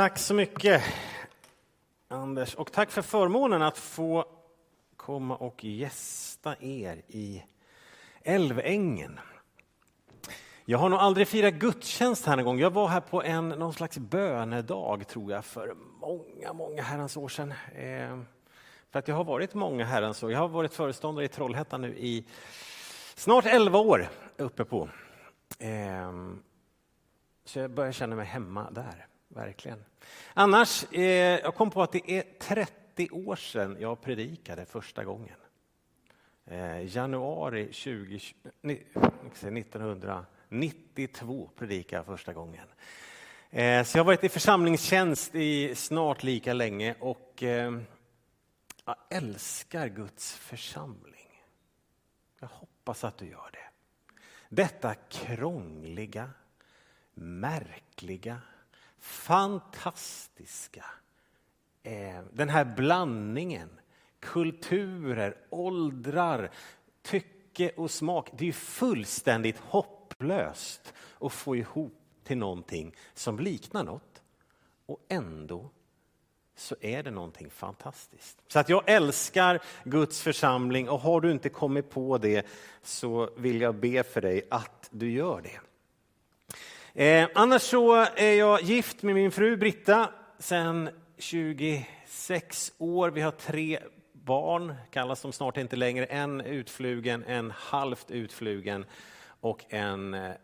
Tack så mycket, Anders. Och tack för förmånen att få komma och gästa er i Älvängen. Jag har nog aldrig firat gudstjänst här en gång. Jag var här på en någon slags bönedag, tror jag, för många, många herrans år sedan. Eh, för att jag har varit många herrans år. Jag har varit föreståndare i Trollhättan nu i snart elva år uppe på. Eh, så jag börjar känna mig hemma där, verkligen. Annars, eh, jag kom på att det är 30 år sedan jag predikade första gången. Eh, januari 20, 1992 predikade jag första gången. Eh, så jag har varit i församlingstjänst i snart lika länge och eh, jag älskar Guds församling. Jag hoppas att du gör det. Detta krångliga, märkliga, fantastiska. Eh, den här blandningen, kulturer, åldrar, tycke och smak. Det är fullständigt hopplöst att få ihop till någonting som liknar något och ändå så är det någonting fantastiskt. Så att jag älskar Guds församling och har du inte kommit på det så vill jag be för dig att du gör det. Eh, annars så är jag gift med min fru Britta sedan 26 år. Vi har tre barn, kallas de snart inte längre. En utflugen, en halvt utflugen och en eh,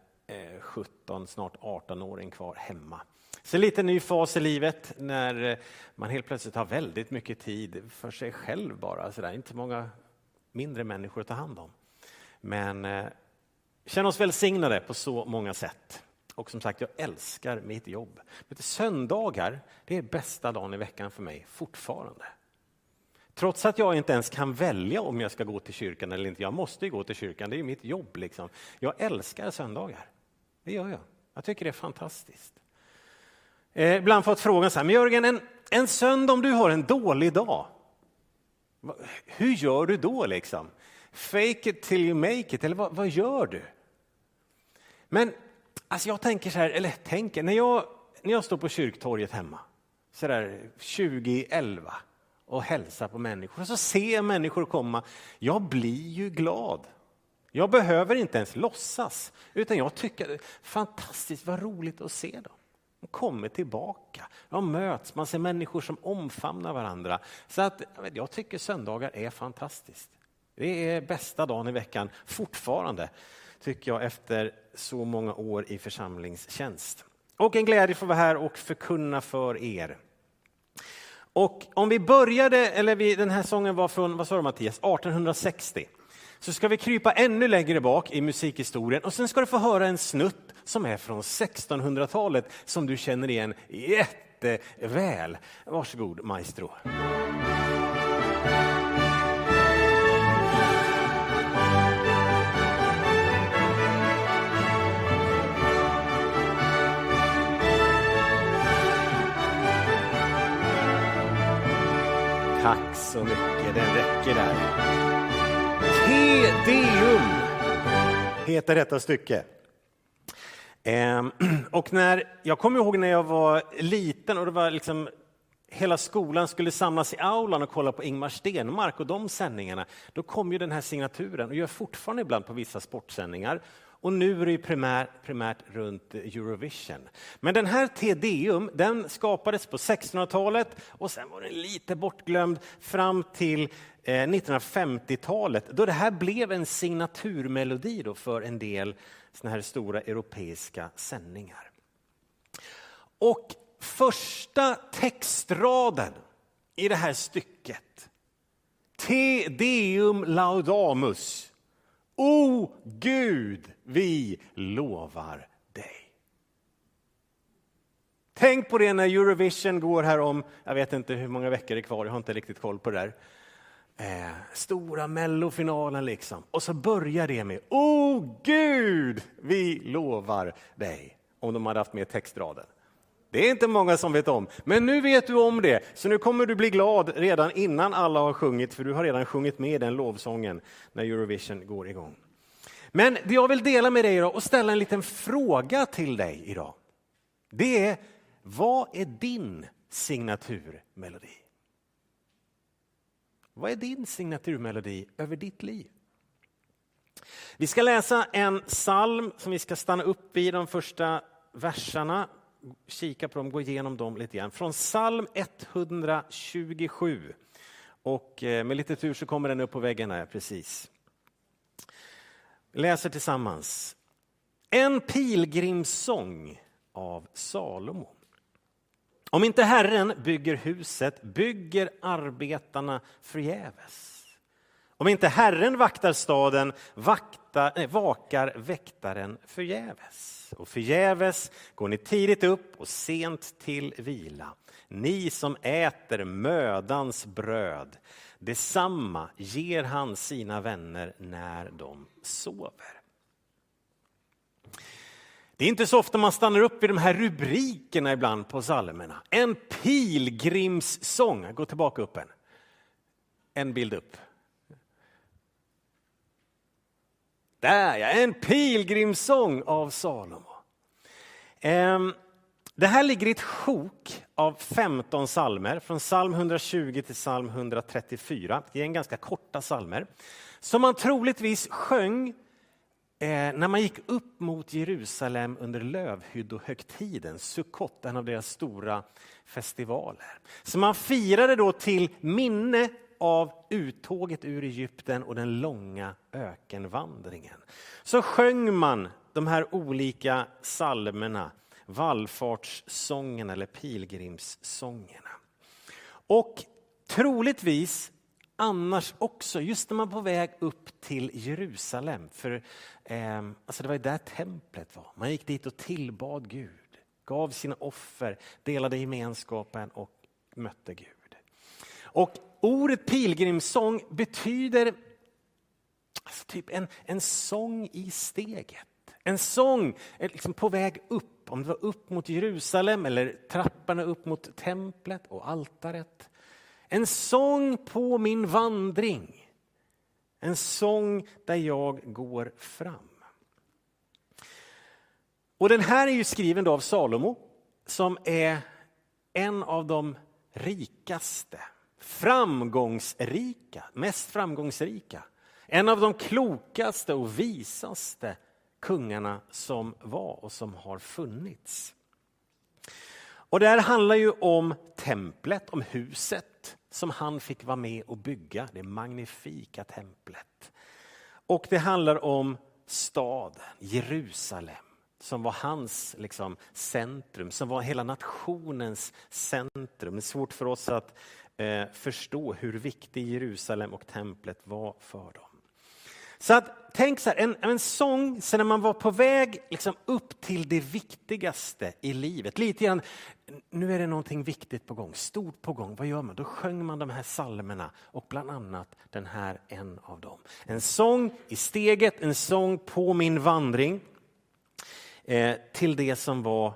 17, snart 18-åring kvar hemma. Så lite ny fas i livet när eh, man helt plötsligt har väldigt mycket tid för sig själv bara. Så där. Inte många mindre människor att ta hand om. Men eh, känner oss välsignade på så många sätt. Och som sagt, jag älskar mitt jobb. Men söndagar, det är bästa dagen i veckan för mig fortfarande. Trots att jag inte ens kan välja om jag ska gå till kyrkan eller inte. Jag måste ju gå till kyrkan, det är ju mitt jobb. Liksom. Jag älskar söndagar. Det gör jag. Jag tycker det är fantastiskt. Eh, ibland fått frågan så här, men Jörgen, en, en söndag om du har en dålig dag, hur gör du då liksom? Fake it till you make it, eller vad, vad gör du? Men alltså jag tänker så här, eller tänker, när jag, när jag står på kyrktorget hemma, så där 2011 och hälsar på människor, och så ser jag människor komma, jag blir ju glad. Jag behöver inte ens låtsas, utan jag tycker fantastiskt vad roligt att se dem. De kommer tillbaka, de möts, man ser människor som omfamnar varandra. Så att, jag tycker söndagar är fantastiskt. Det är bästa dagen i veckan fortfarande, tycker jag, efter så många år i församlingstjänst. Och en glädje att få vara här och förkunna för er. Och om vi började, eller vi, den här sången var från, vad sa du Mattias, 1860 så ska vi krypa ännu längre bak i musikhistorien och sen ska du få höra en snutt som är från 1600-talet som du känner igen jätteväl. Varsågod maestro. Tack så mycket, den räcker där. Te Deum heter detta stycke. Ehm, och när, jag kommer ihåg när jag var liten och det var liksom hela skolan skulle samlas i aulan och kolla på Ingmar Stenmark och de sändningarna. Då kom ju den här signaturen och gör fortfarande ibland på vissa sportsändningar. Och nu är det primärt, primärt runt Eurovision. Men den här Tedeum den skapades på 1600-talet och sen var den lite bortglömd fram till eh, 1950-talet då det här blev en signaturmelodi då för en del såna här stora europeiska sändningar. Och första textraden i det här stycket, Te Deum Laudamus, O Gud, vi lovar dig. Tänk på det när Eurovision går här om, jag vet inte hur många veckor det är kvar, jag har inte riktigt koll på det där. Eh, stora mellofinalen liksom. Och så börjar det med O Gud, vi lovar dig. Om de hade haft med textraden. Det är inte många som vet om, men nu vet du om det. Så nu kommer du bli glad redan innan alla har sjungit, för du har redan sjungit med den lovsången när Eurovision går igång. Men det jag vill dela med dig idag och ställa en liten fråga till dig idag. Det är Vad är din signaturmelodi? Vad är din signaturmelodi över ditt liv? Vi ska läsa en psalm som vi ska stanna upp i de första verserna, kika på dem, gå igenom dem lite grann. Från psalm 127. Och eh, med lite tur så kommer den upp på väggen här, precis. Vi läser tillsammans. En pilgrimssång av Salomo. Om inte Herren bygger huset bygger arbetarna förgäves. Om inte Herren vaktar staden vaktar, nej, vakar väktaren förgäves. Och förgäves går ni tidigt upp och sent till vila. Ni som äter mödans bröd, detsamma ger han sina vänner när de sover. Det är inte så ofta man stannar upp i de här rubrikerna ibland på psalmerna. En pilgrimssång. Gå tillbaka upp en. En bild upp. Där ja, en pilgrimssång av Salomo. Ehm, det här ligger i ett sjok av 15 salmer från psalm 120 till psalm 134. Det är en ganska korta salmer som man troligtvis sjöng eh, när man gick upp mot Jerusalem under lövhyddohögtiden, Sukkot, en av deras stora festivaler. Så man firade då till minne av uttåget ur Egypten och den långa ökenvandringen. Så sjöng man de här olika salmerna, vallfartssången eller pilgrimssångerna. Och troligtvis annars också, just när man var på väg upp till Jerusalem. För eh, alltså det var där templet var. Man gick dit och tillbad Gud, gav sina offer, delade gemenskapen och mötte Gud. Och ordet pilgrimssång betyder alltså typ en, en sång i steget. En sång eh, liksom på väg upp, om det var upp mot Jerusalem eller trapporna upp mot templet och altaret. En sång på min vandring. En sång där jag går fram. Och den här är ju skriven av Salomo som är en av de rikaste, framgångsrika, mest framgångsrika. En av de klokaste och visaste kungarna som var och som har funnits. Och det här handlar ju om templet, om huset som han fick vara med och bygga, det magnifika templet. Och det handlar om staden, Jerusalem, som var hans liksom, centrum, som var hela nationens centrum. Det är svårt för oss att Eh, förstå hur viktig Jerusalem och templet var för dem. Så att, tänk så här, en, en sång, sen när man var på väg liksom upp till det viktigaste i livet. Lite grann, nu är det någonting viktigt på gång, stort på gång. Vad gör man? Då sjöng man de här salmerna och bland annat den här en av dem. En sång i steget, en sång på min vandring eh, till det som var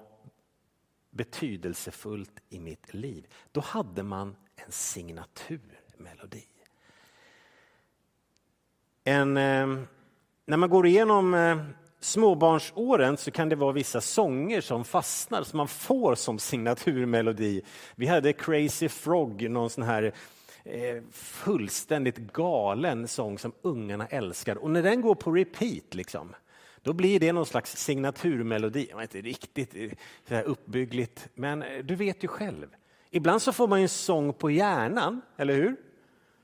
betydelsefullt i mitt liv. Då hade man en signaturmelodi en, ehm, när man går igenom ehm, småbarnsåren så kan det vara vissa sånger som fastnar, som man får som signaturmelodi. Vi hade Crazy Frog, någon sån här eh, fullständigt galen sång som ungarna älskar. Och när den går på repeat, liksom, då blir det någon slags signaturmelodi. Inte riktigt eh, så här uppbyggligt, men eh, du vet ju själv. Ibland så får man en sång på hjärnan, eller hur?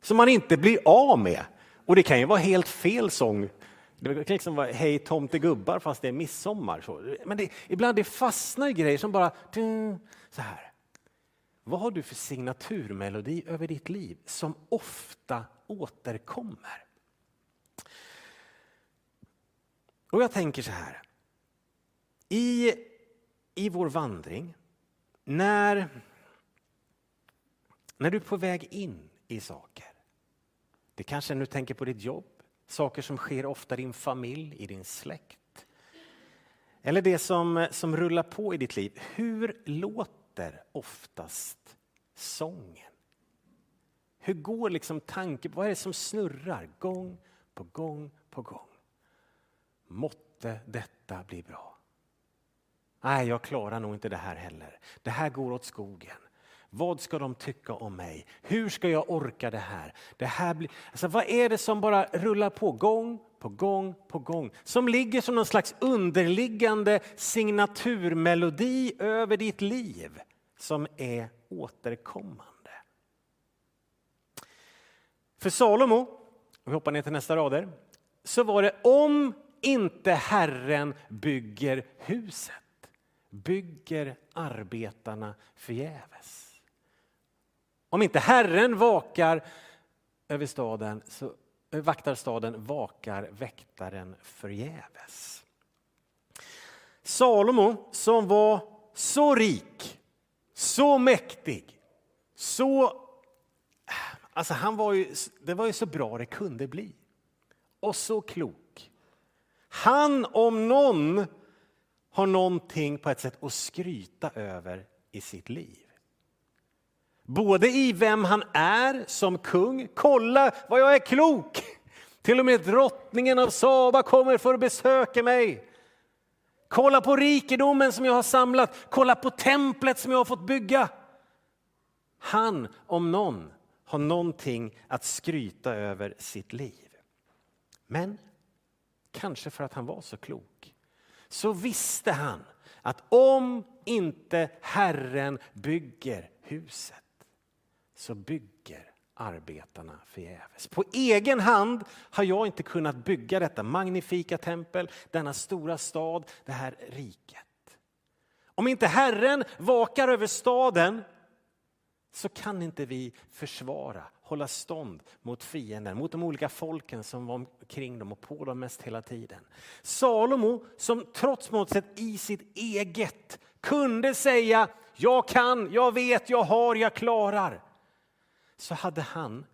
Som man inte blir av med. Och det kan ju vara helt fel sång. Det kan liksom vara Hej tomtegubbar fast det är midsommar. Så. Men det, ibland det fastnar grejer som bara... Så här. Vad har du för signaturmelodi över ditt liv som ofta återkommer? Och jag tänker så här. I, i vår vandring, när, när du är på väg in i saker det kanske är när du tänker på ditt jobb, saker som sker ofta i din familj, i din släkt. Eller det som, som rullar på i ditt liv. Hur låter oftast sången? Hur går liksom tanken? Vad är det som snurrar gång på gång på gång? Måtte detta bli bra. Nej, jag klarar nog inte det här heller. Det här går åt skogen. Vad ska de tycka om mig? Hur ska jag orka det här? Det här blir... alltså, vad är det som bara rullar på gång på gång på gång? Som ligger som någon slags underliggande signaturmelodi över ditt liv som är återkommande. För Salomo, vi hoppar ner till nästa rader, så var det om inte Herren bygger huset bygger arbetarna förgäves. Om inte Herren vakar över staden, så eh, vaktar staden, vakar väktaren förgäves. Salomo som var så rik, så mäktig, så... Alltså han var ju, det var ju så bra det kunde bli. Och så klok. Han om någon har någonting på ett sätt att skryta över i sitt liv. Både i vem han är som kung. Kolla vad jag är klok! Till och med drottningen av Saba kommer för att besöka mig. Kolla på rikedomen som jag har samlat. Kolla på templet som jag har fått bygga. Han, om någon, har någonting att skryta över sitt liv. Men kanske för att han var så klok så visste han att om inte Herren bygger huset så bygger arbetarna förgäves. På egen hand har jag inte kunnat bygga detta magnifika tempel, denna stora stad, det här riket. Om inte Herren vakar över staden så kan inte vi försvara, hålla stånd mot fienden, mot de olika folken som var omkring dem och på dem mest hela tiden. Salomo som trots motsätt i sitt eget kunde säga jag kan, jag vet, jag har, jag klarar. Så hade han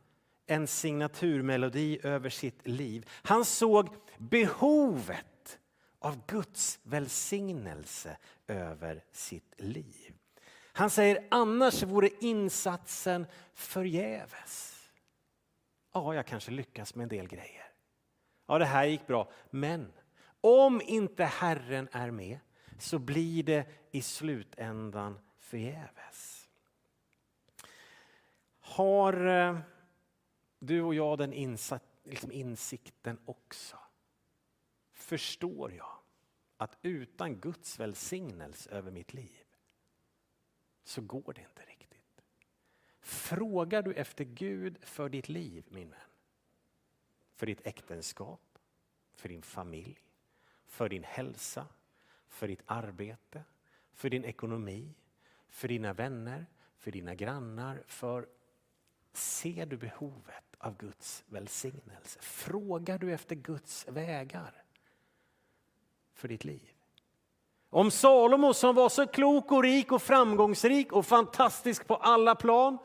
en signaturmelodi över sitt liv. Han såg behovet av Guds välsignelse över sitt liv. Han säger annars vore insatsen förgäves. Ja, jag kanske lyckas med en del grejer. Ja, det här gick bra. Men om inte Herren är med så blir det i slutändan förgäves. Har eh, du och jag den insatt, liksom insikten också? Förstår jag att utan Guds välsignelse över mitt liv så går det inte riktigt. Frågar du efter Gud för ditt liv, min vän, för ditt äktenskap, för din familj, för din hälsa, för ditt arbete, för din ekonomi, för dina vänner, för dina grannar, för Ser du behovet av Guds välsignelse? Frågar du efter Guds vägar för ditt liv? Om Salomo som var så klok och rik och framgångsrik och fantastisk på alla plan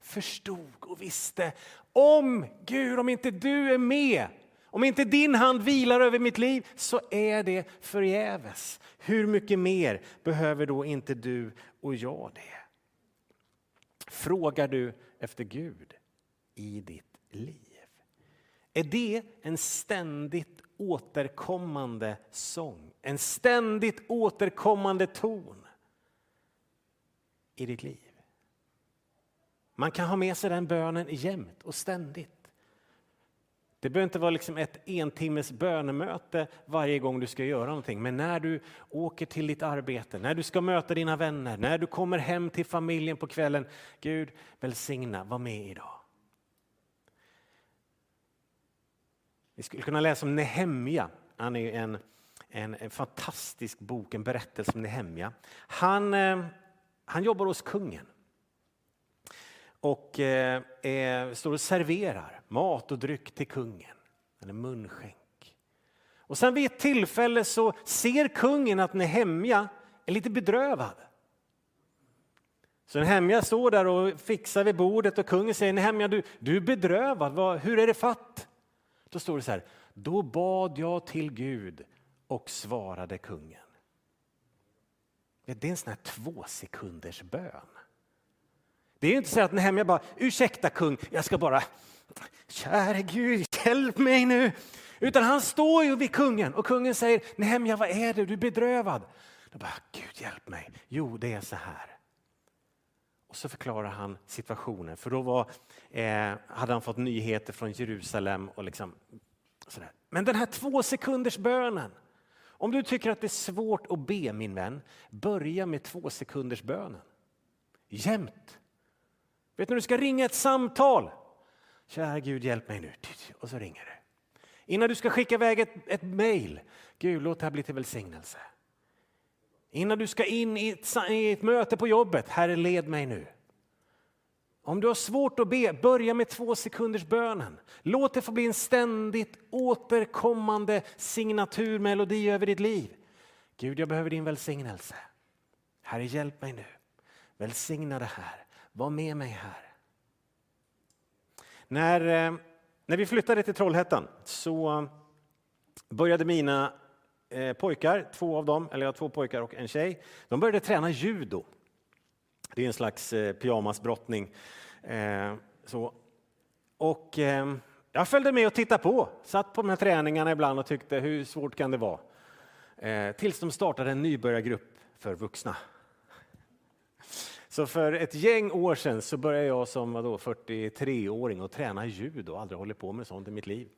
förstod och visste om Gud, om inte du är med, om inte din hand vilar över mitt liv så är det förgäves. Hur mycket mer behöver då inte du och jag det? Frågar du efter Gud i ditt liv? Är det en ständigt återkommande sång, en ständigt återkommande ton i ditt liv. Man kan ha med sig den bönen jämt och ständigt. Det behöver inte vara liksom ett entimmes bönemöte varje gång du ska göra någonting. Men när du åker till ditt arbete, när du ska möta dina vänner, när du kommer hem till familjen på kvällen. Gud välsigna, var med idag. Vi skulle kunna läsa om Nehemja. Han är en, en, en fantastisk bok, en berättelse om Nehemja. Han, eh, han jobbar hos kungen och eh, är, står och serverar mat och dryck till kungen. Eller munskänk. Och sen vid ett tillfälle så ser kungen att Nehemja är lite bedrövad. Så Nehemja står där och fixar vid bordet och kungen säger Nehemja du, du är bedrövad, hur är det fatt? Då står det så här, då bad jag till Gud och svarade kungen. Det är en sån här två sekunders bön. Det är inte så att jag bara, ursäkta kung, jag ska bara, käre Gud, hjälp mig nu. Utan han står ju vid kungen och kungen säger, Nehemja vad är det, du är bedrövad. Då bara, Gud hjälp mig. Jo, det är så här. Och så förklarar han situationen, för då var, eh, hade han fått nyheter från Jerusalem. och liksom sådär. Men den här två sekunders bönen. Om du tycker att det är svårt att be min vän, börja med två sekunders bönen. Jämt. Vet du när du ska ringa ett samtal? Kära Gud hjälp mig nu. Och så ringer du. Innan du ska skicka iväg ett, ett mejl. Gud låt det här bli till välsignelse. Innan du ska in i ett, i ett möte på jobbet. Herre led mig nu. Om du har svårt att be, börja med två sekunders bönen. Låt det få bli en ständigt återkommande signaturmelodi över ditt liv. Gud, jag behöver din välsignelse. Herre, hjälp mig nu. Välsigna det här. Var med mig här. När, eh, när vi flyttade till Trollhättan så började mina eh, pojkar, två av dem, eller jag har två pojkar och en tjej, de började träna judo. Det är en slags eh, pyjamasbrottning. Så. Och jag följde med och tittade på, satt på de här träningarna ibland och tyckte hur svårt kan det vara? Tills de startade en nybörjargrupp för vuxna. Så för ett gäng år sedan så började jag som 43-åring och träna judo och aldrig hållit på med sånt i mitt liv.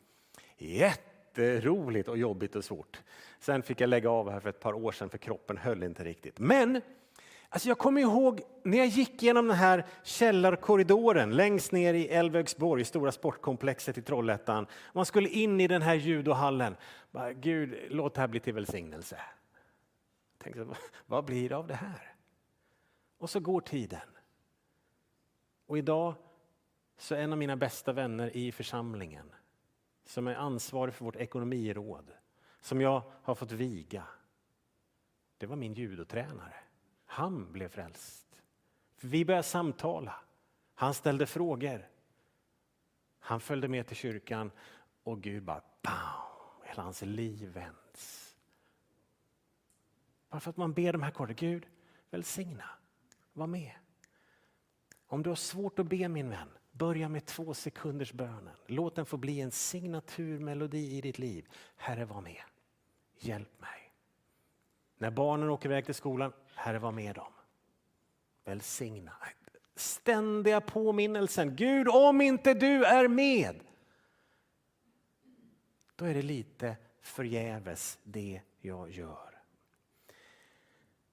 Jätteroligt och jobbigt och svårt. Sen fick jag lägga av här för ett par år sedan för kroppen höll inte riktigt. Men Alltså jag kommer ihåg när jag gick genom den här källarkorridoren längst ner i Älvögsborg, stora sportkomplexet i Trollhättan. Man skulle in i den här judohallen. Bara, Gud, låt det här bli till välsignelse. tänkte, vad blir det av det här? Och så går tiden. Och idag så är en av mina bästa vänner i församlingen som är ansvarig för vårt ekonomiråd, som jag har fått viga. Det var min judotränare. Han blev frälst. Vi började samtala. Han ställde frågor. Han följde med till kyrkan och Gud bara bam, hela hans liv vänds. Bara för att man ber de här korta Gud välsigna, var med. Om du har svårt att be min vän, börja med två sekunders bönen. Låt den få bli en signaturmelodi i ditt liv. Herre var med, hjälp mig. När barnen åker iväg till skolan, Herre var med dem. Välsigna. Ständiga påminnelsen. Gud, om inte du är med, då är det lite förgäves det jag gör.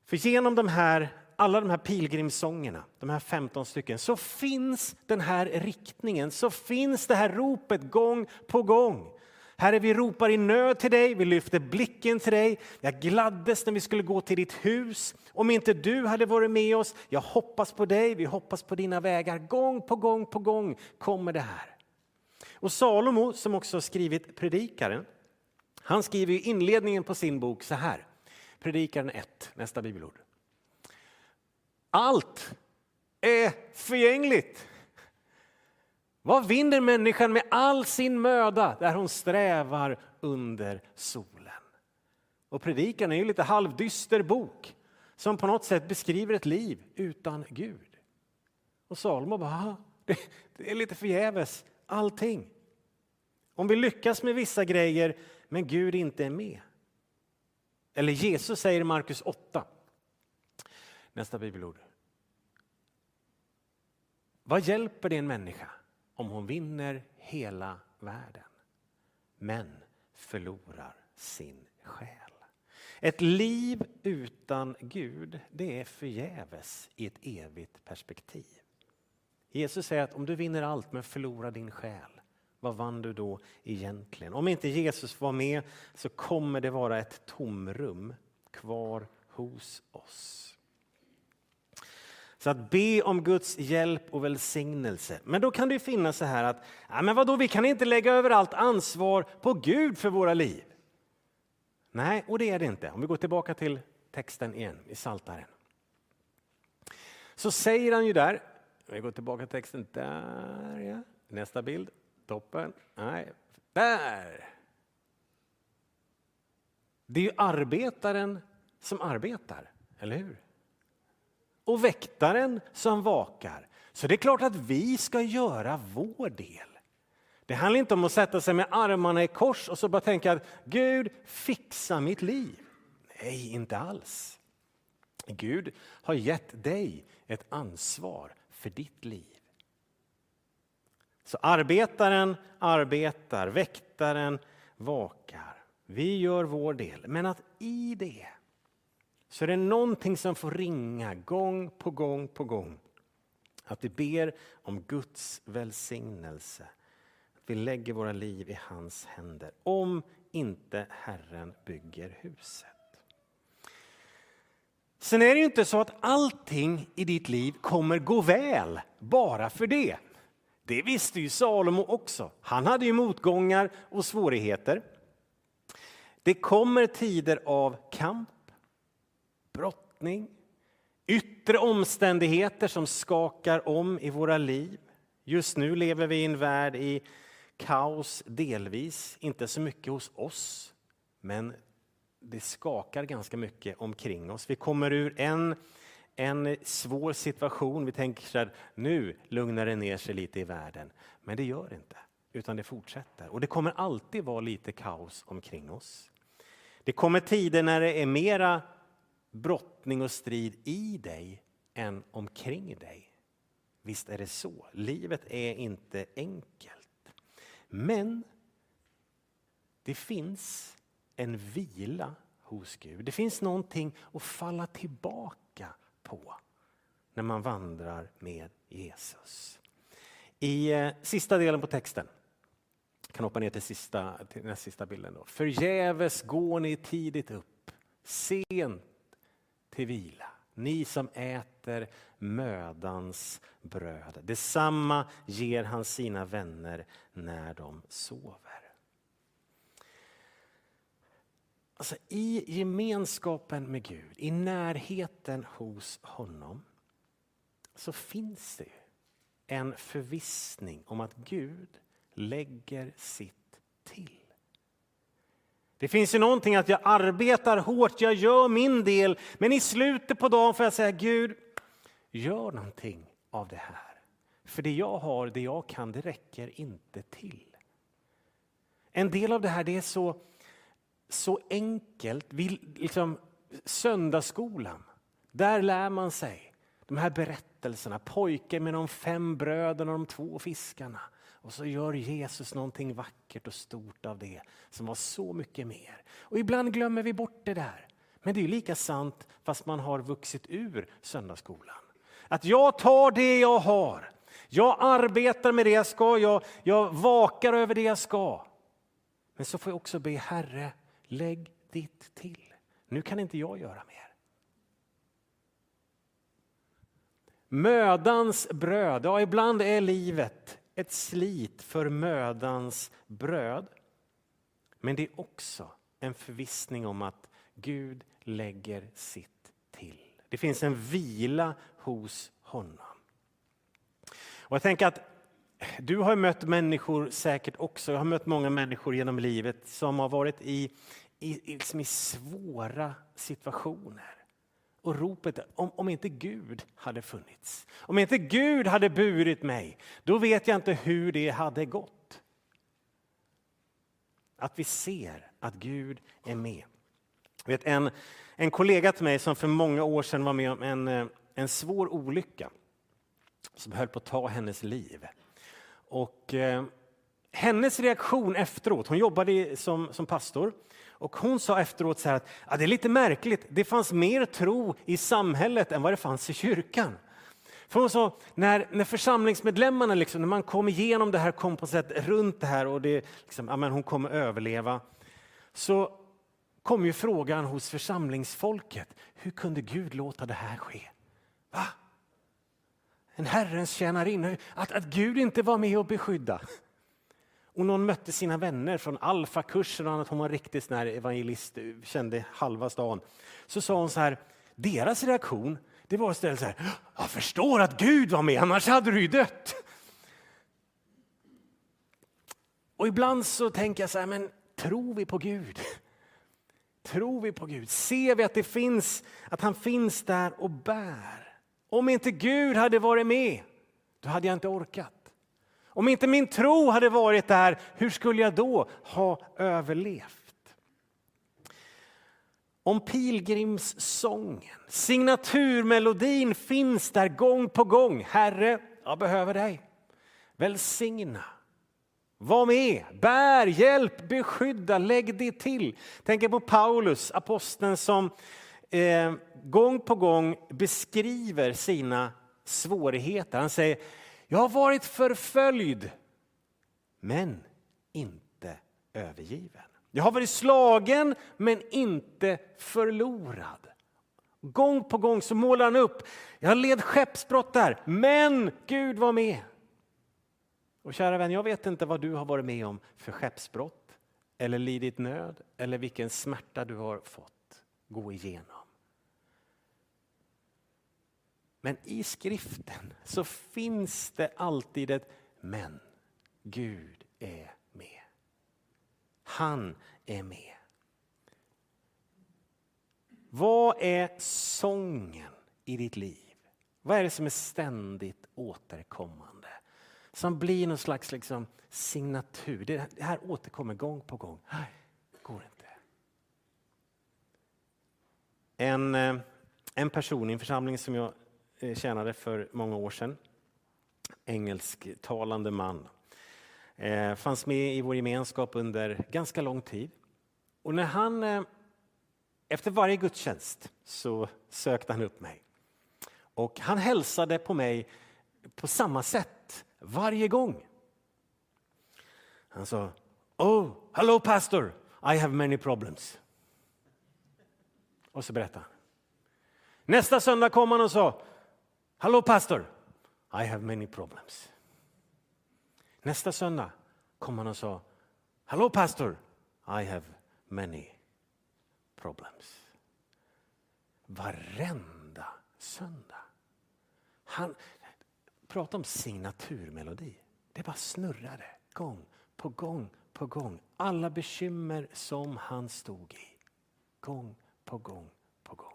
För genom de här, alla de här pilgrimssångerna, de här 15 stycken, så finns den här riktningen, så finns det här ropet gång på gång. Herre, vi ropar i nöd till dig, vi lyfter blicken till dig. Jag gladdes när vi skulle gå till ditt hus. Om inte du hade varit med oss, jag hoppas på dig, vi hoppas på dina vägar. Gång på gång på gång kommer det här. Och Salomo, som också har skrivit Predikaren, han skriver i inledningen på sin bok så här. Predikaren 1, nästa bibelord. Allt är förgängligt. Vad vinner människan med all sin möda där hon strävar under solen? Och predikan är ju lite halvdyster bok som på något sätt beskriver ett liv utan Gud. Och Salomo bara, det, det är lite förgäves allting. Om vi lyckas med vissa grejer men Gud inte är med. Eller Jesus säger i Markus 8, nästa bibelord. Vad hjälper det en människa om hon vinner hela världen men förlorar sin själ. Ett liv utan Gud, det är förgäves i ett evigt perspektiv. Jesus säger att om du vinner allt men förlorar din själ, vad vann du då egentligen? Om inte Jesus var med så kommer det vara ett tomrum kvar hos oss. Så att be om Guds hjälp och välsignelse. Men då kan det finnas så här att, ja, men vadå, vi kan inte lägga över allt ansvar på Gud för våra liv. Nej, och det är det inte. Om vi går tillbaka till texten igen i Saltaren. Så säger han ju där, vi går tillbaka till texten, där ja, nästa bild, toppen, nej, där. Det är ju arbetaren som arbetar, eller hur? Och väktaren som vakar. Så det är klart att vi ska göra vår del. Det handlar inte om att sätta sig med armarna i kors och så bara tänka att Gud fixa mitt liv. Nej, inte alls. Gud har gett dig ett ansvar för ditt liv. Så arbetaren arbetar, väktaren vakar. Vi gör vår del. Men att i det så är det någonting som får ringa gång på gång på gång. Att vi ber om Guds välsignelse. Att vi lägger våra liv i hans händer. Om inte Herren bygger huset. Sen är det ju inte så att allting i ditt liv kommer gå väl bara för det. Det visste ju Salomo också. Han hade ju motgångar och svårigheter. Det kommer tider av kamp, brottning, yttre omständigheter som skakar om i våra liv. Just nu lever vi i en värld i kaos delvis, inte så mycket hos oss, men det skakar ganska mycket omkring oss. Vi kommer ur en, en svår situation. Vi tänker att nu lugnar det ner sig lite i världen. Men det gör det inte, utan det fortsätter. Och det kommer alltid vara lite kaos omkring oss. Det kommer tider när det är mera brottning och strid i dig än omkring dig. Visst är det så. Livet är inte enkelt. Men det finns en vila hos Gud. Det finns någonting att falla tillbaka på när man vandrar med Jesus. I eh, sista delen på texten, jag kan hoppa ner till, sista, till den sista bilden. Då. Förgäves går ni tidigt upp, sent till vila. Ni som äter mödans bröd. Detsamma ger han sina vänner när de sover. Alltså, I gemenskapen med Gud, i närheten hos honom så finns det en förvissning om att Gud lägger sitt till. Det finns ju någonting att jag arbetar hårt, jag gör min del, men i slutet på dagen får jag säga Gud, gör någonting av det här. För det jag har, det jag kan, det räcker inte till. En del av det här det är så så enkelt. Vi, liksom, söndagsskolan, där lär man sig de här berättelserna. Pojken med de fem bröderna och de två fiskarna. Och så gör Jesus någonting vackert och stort av det som var så mycket mer. Och ibland glömmer vi bort det där. Men det är lika sant fast man har vuxit ur söndagsskolan. Att jag tar det jag har. Jag arbetar med det jag ska, jag, jag vakar över det jag ska. Men så får jag också be Herre, Lägg ditt till. Nu kan inte jag göra mer. Mödans bröd. Ja, ibland är livet ett slit för mödans bröd. Men det är också en förvissning om att Gud lägger sitt till. Det finns en vila hos honom. Och jag tänker att du har mött människor säkert också, jag har mött många människor genom livet som har varit i, i, liksom i svåra situationer. Och ropet om, om inte Gud hade funnits, om inte Gud hade burit mig, då vet jag inte hur det hade gått. Att vi ser att Gud är med. Jag vet, en, en kollega till mig som för många år sedan var med om en, eh, en svår olycka som höll på att ta hennes liv. Och, eh, hennes reaktion efteråt, hon jobbade som, som pastor, och hon sa efteråt så här att ja, det är lite märkligt, det fanns mer tro i samhället än vad det fanns i kyrkan. För hon sa, när, när församlingsmedlemmarna, liksom, när man kom igenom det här, kom på sätt runt det här och det, liksom, ja, men hon kommer överleva, så kom ju frågan hos församlingsfolket, hur kunde Gud låta det här ske? Va? en Herrens tjänarinna, att, att Gud inte var med och beskydda. Och någon mötte sina vänner från alfakursen och annat, hon var riktigt sån här evangelist, kände halva stan. Så sa hon så här, deras reaktion det var istället så här, jag förstår att Gud var med, annars hade du ju dött. Och ibland så tänker jag så här, men tror vi på Gud? Tror vi på Gud? Ser vi att det finns, att han finns där och bär? Om inte Gud hade varit med, då hade jag inte orkat. Om inte min tro hade varit där, hur skulle jag då ha överlevt? om pilgrimssången. Signaturmelodin finns där gång på gång. Herre, jag behöver dig. Välsigna. Var med, bär, hjälp, beskydda, lägg det till. Tänk på Paulus, aposteln som eh, gång på gång beskriver sina svårigheter. Han säger, jag har varit förföljd, men inte övergiven. Jag har varit slagen, men inte förlorad. Gång på gång så målar han upp, jag led skeppsbrott där, men Gud var med. Och kära vän, jag vet inte vad du har varit med om för skeppsbrott eller lidit nöd eller vilken smärta du har fått gå igenom. Men i skriften så finns det alltid ett men. Gud är med. Han är med. Vad är sången i ditt liv? Vad är det som är ständigt återkommande? Som blir någon slags liksom signatur. Det här återkommer gång på gång. Nej, det går inte. En, eh, en person i en församling som jag Eh, tjänade för många år sedan, engelsktalande man, eh, fanns med i vår gemenskap under ganska lång tid. Och när han, eh, efter varje gudstjänst så sökte han upp mig. Och han hälsade på mig på samma sätt varje gång. Han sa, Oh, hello pastor, I have many problems. Och så berättade han. Nästa söndag kom han och sa, Hallå pastor, I have many problems. Nästa söndag kom han och sa, Hallå pastor, I have many problems. Varenda söndag. Han, prata om signaturmelodi. Det bara snurrade gång på gång på gång. Alla bekymmer som han stod i. Gång på gång på gång.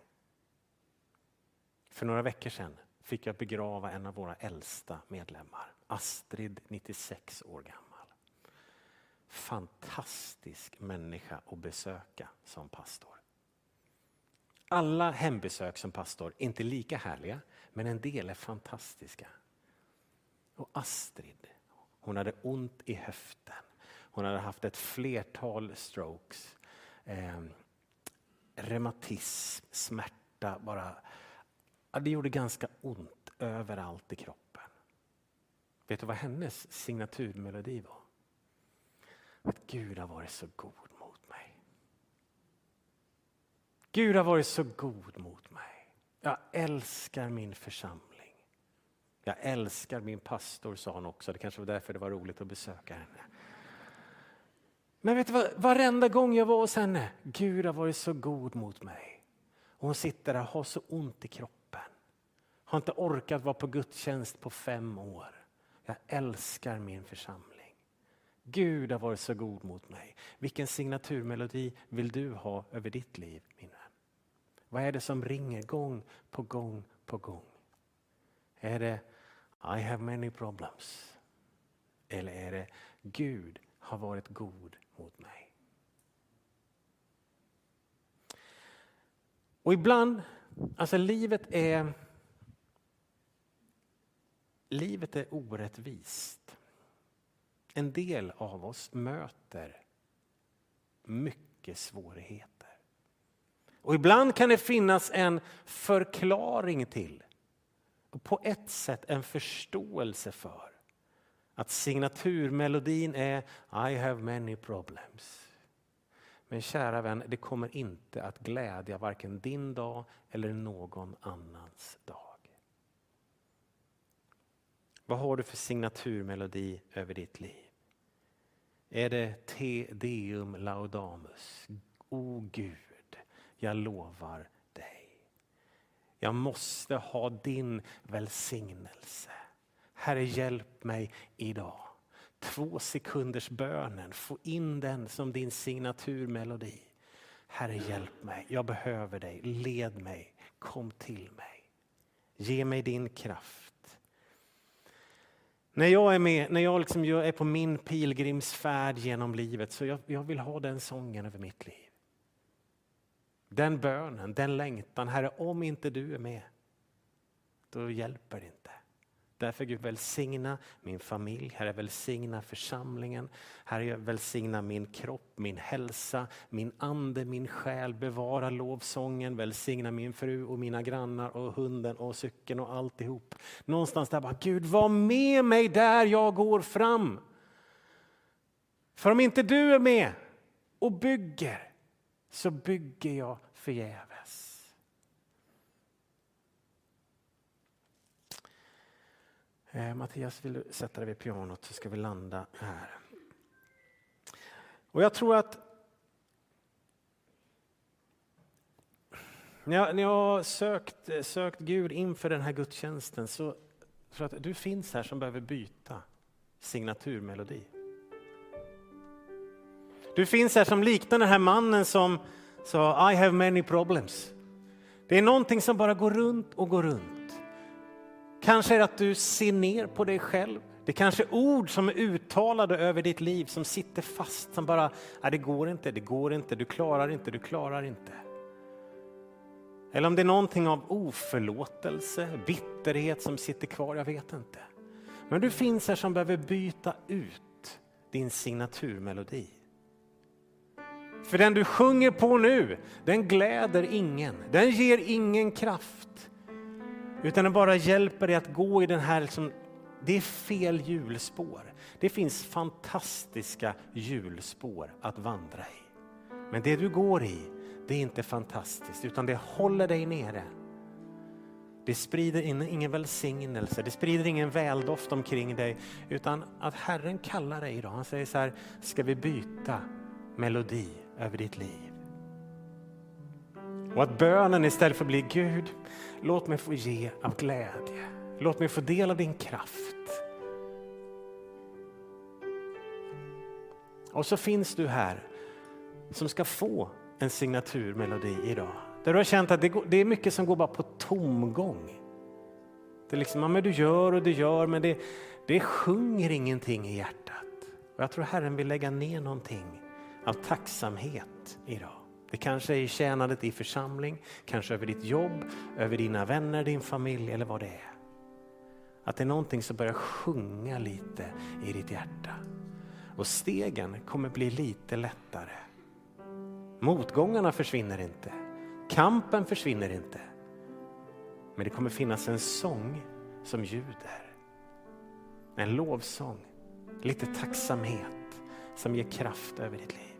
För några veckor sedan fick jag begrava en av våra äldsta medlemmar. Astrid, 96 år gammal. Fantastisk människa att besöka som pastor. Alla hembesök som pastor är inte lika härliga, men en del är fantastiska. Och Astrid, hon hade ont i höften. Hon hade haft ett flertal strokes. Eh, reumatism, smärta, bara... Ja, det gjorde ganska ont överallt i kroppen. Vet du vad hennes signaturmelodi var? Att Gud har varit så god mot mig. Gud har varit så god mot mig. Jag älskar min församling. Jag älskar min pastor, sa hon också. Det kanske var därför det var roligt att besöka henne. Men vet du vad, varenda gång jag var hos henne, Gud har varit så god mot mig. Och hon sitter där och har så ont i kroppen. Har inte orkat vara på gudstjänst på fem år. Jag älskar min församling. Gud har varit så god mot mig. Vilken signaturmelodi vill du ha över ditt liv, min vän? Vad är det som ringer gång på gång på gång? Är det i have many problems? Eller är det Gud har varit god mot mig? Och ibland, alltså livet är Livet är orättvist. En del av oss möter mycket svårigheter. Och ibland kan det finnas en förklaring till och på ett sätt en förståelse för att signaturmelodin är I have many problems. Men kära vän, det kommer inte att glädja varken din dag eller någon annans dag. Vad har du för signaturmelodi över ditt liv? Är det Te Deum Laudamus? O Gud, jag lovar dig. jag måste ha din välsignelse. Herre, hjälp mig idag. Två sekunders bönen, få in den som din signaturmelodi. Herre, hjälp mig. Jag behöver dig. Led mig. Kom till mig. Ge mig din kraft. När jag är med, när jag, liksom, är på min pilgrimsfärd genom livet så jag, jag vill ha den sången över mitt liv. den bönen, den längtan. Herre, om inte du är med, då hjälper det inte. Därför Gud välsigna min familj, Herre välsigna församlingen, Herre välsigna min kropp, min hälsa, min ande, min själ, bevara lovsången, välsigna min fru och mina grannar och hunden och cykeln och alltihop. Någonstans där bara, Gud var med mig där jag går fram. För om inte du är med och bygger så bygger jag förgäves. Eh, Mattias, vill du sätta dig vid pianot så ska vi landa här. Och jag tror att när jag, när jag har sökt, eh, sökt Gud inför den här gudstjänsten så tror jag att du finns här som behöver byta signaturmelodi. Du finns här som liknar den här mannen som sa I have many problems. Det är någonting som bara går runt och går runt. Kanske är det att du ser ner på dig själv. Det kanske är ord som är uttalade över ditt liv som sitter fast, som bara, nej det går inte, det går inte, du klarar inte, du klarar inte. Eller om det är någonting av oförlåtelse, bitterhet som sitter kvar, jag vet inte. Men du finns här som behöver byta ut din signaturmelodi. För den du sjunger på nu, den gläder ingen, den ger ingen kraft. Utan den bara hjälper dig att gå i den här, liksom, det är fel hjulspår. Det finns fantastiska hjulspår att vandra i. Men det du går i, det är inte fantastiskt utan det håller dig nere. Det sprider ingen välsignelse, det sprider ingen väldoft omkring dig utan att Herren kallar dig idag. Han säger så här, ska vi byta melodi över ditt liv? Och att bönen istället för att bli Gud, låt mig få ge av glädje. Låt mig få del av din kraft. Och så finns du här som ska få en signaturmelodi idag. Där du har känt att det, är mycket som går bara på tomgång. Det är liksom, ja, men du gör och du gör men det, det sjunger ingenting i hjärtat. Och jag tror Herren vill lägga ner någonting av tacksamhet idag. Det kanske är tjänandet i församling, kanske över ditt jobb, över dina vänner, din familj eller vad det är. Att det är någonting som börjar sjunga lite i ditt hjärta. Och stegen kommer bli lite lättare. Motgångarna försvinner inte. Kampen försvinner inte. Men det kommer finnas en sång som ljuder. En lovsång, lite tacksamhet som ger kraft över ditt liv.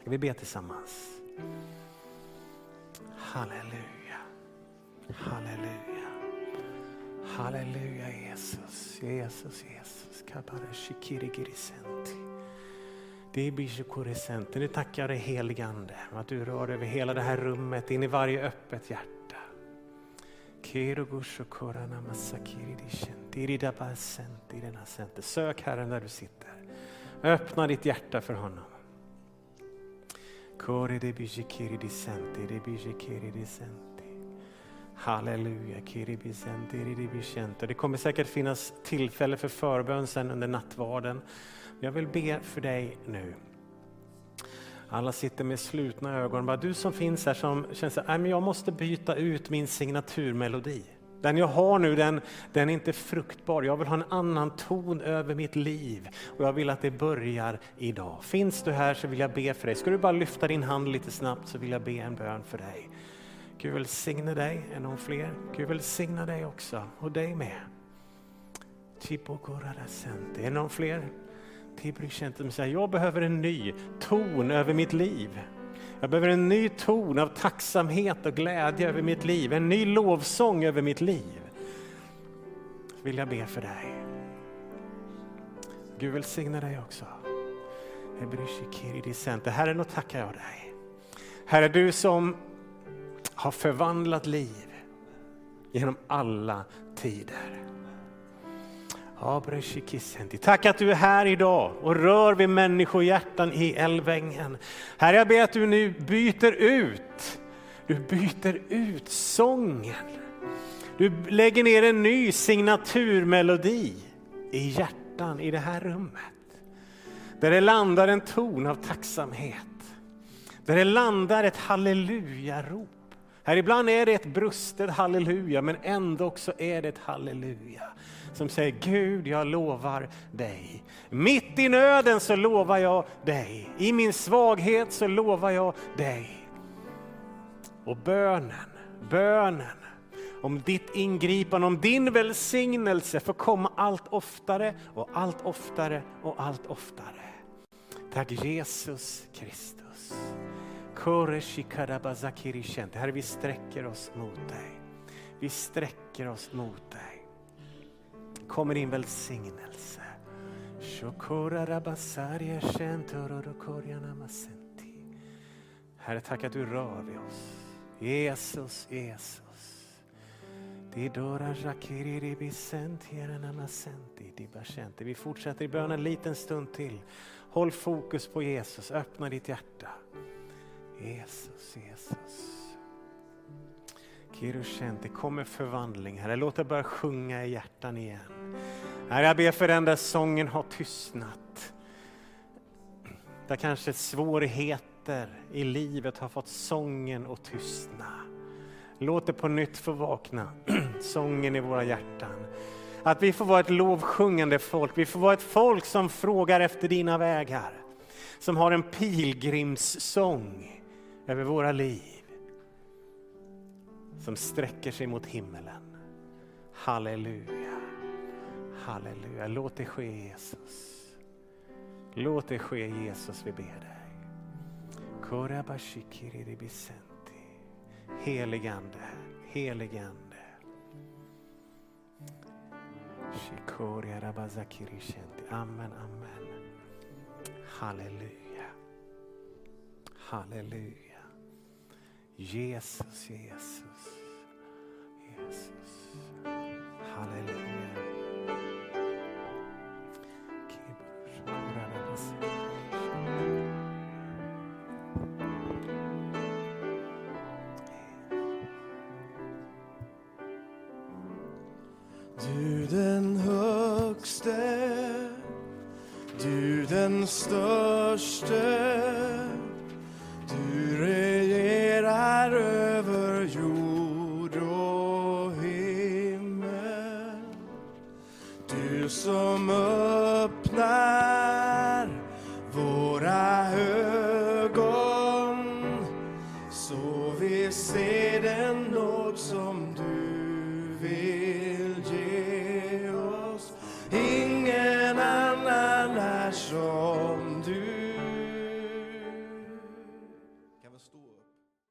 Ska vi be tillsammans? Halleluja. Halleluja. Halleluja Jesus. Jesus, Jesus. Det är Nu tackar jag dig heligande att du rör över hela det här rummet, in i varje öppet hjärta. Sök Herren där du sitter. Öppna ditt hjärta för honom. Kore de bijikiri di senti, de bijikiri di senti. Halleluja, kiri bisenti, di ridibisenti. Det kommer säkert finnas tillfälle för förbön sen under nattvarden. Jag vill be för dig nu. Alla sitter med slutna ögon. Bara du som finns här som känner att äh, jag måste byta ut min signaturmelodi. Den jag har nu den, den är inte fruktbar. Jag vill ha en annan ton över mitt liv och jag vill att det börjar idag. Finns du här så vill jag be för dig. Ska du bara lyfta din hand lite snabbt så vill jag be en bön för dig. Gud välsigne dig, är någon fler? Gud välsigna dig också och dig med. Är det någon fler? Jag behöver en ny ton över mitt liv. Jag behöver en ny ton av tacksamhet och glädje över mitt liv, en ny lovsång över mitt liv. Så vill jag be för dig. Gud välsigne dig också. Herre, nu tackar jag dig. Herre, du som har förvandlat liv genom alla tider. Tack att du är här idag och rör vid människohjärtan i Älvängen. Herre, jag ber att du nu byter ut, du byter ut sången. Du lägger ner en ny signaturmelodi i hjärtan i det här rummet. Där det landar en ton av tacksamhet. Där det landar ett hallelujarop. Här ibland är det ett brustet halleluja, men ändå också är det ett halleluja som säger Gud, jag lovar dig. Mitt i nöden så lovar jag dig. I min svaghet så lovar jag dig. Och bönen, bönen om ditt ingripande, om din välsignelse får komma allt oftare och allt oftare och allt oftare. Tack Jesus Kristus. Herre, vi sträcker oss mot dig. Vi sträcker oss mot dig. Kommer din välsignelse. Herre, tack att du rör vid oss. Jesus, Jesus. Vi fortsätter i bön en liten stund till. Håll fokus på Jesus, öppna ditt hjärta. Jesus, Jesus. Kirushente, det kommer förvandling Herre. Låt det börja sjunga i hjärtan igen. Herre, jag ber för den där sången har tystnat. Där kanske svårigheter i livet har fått sången att tystna. Låt det på nytt få vakna, sången i våra hjärtan. Att vi får vara ett lovsjungande folk, vi får vara ett folk som frågar efter dina vägar. Som har en pilgrimssång över våra liv. Som sträcker sig mot himmelen. Halleluja, halleluja. Låt det ske Jesus. Låt det ske Jesus, vi ber dig. Heligande, heligande. Amen, amen. Halleluja. Halleluja. Jesus, Jesus. Jesus. Halleluja.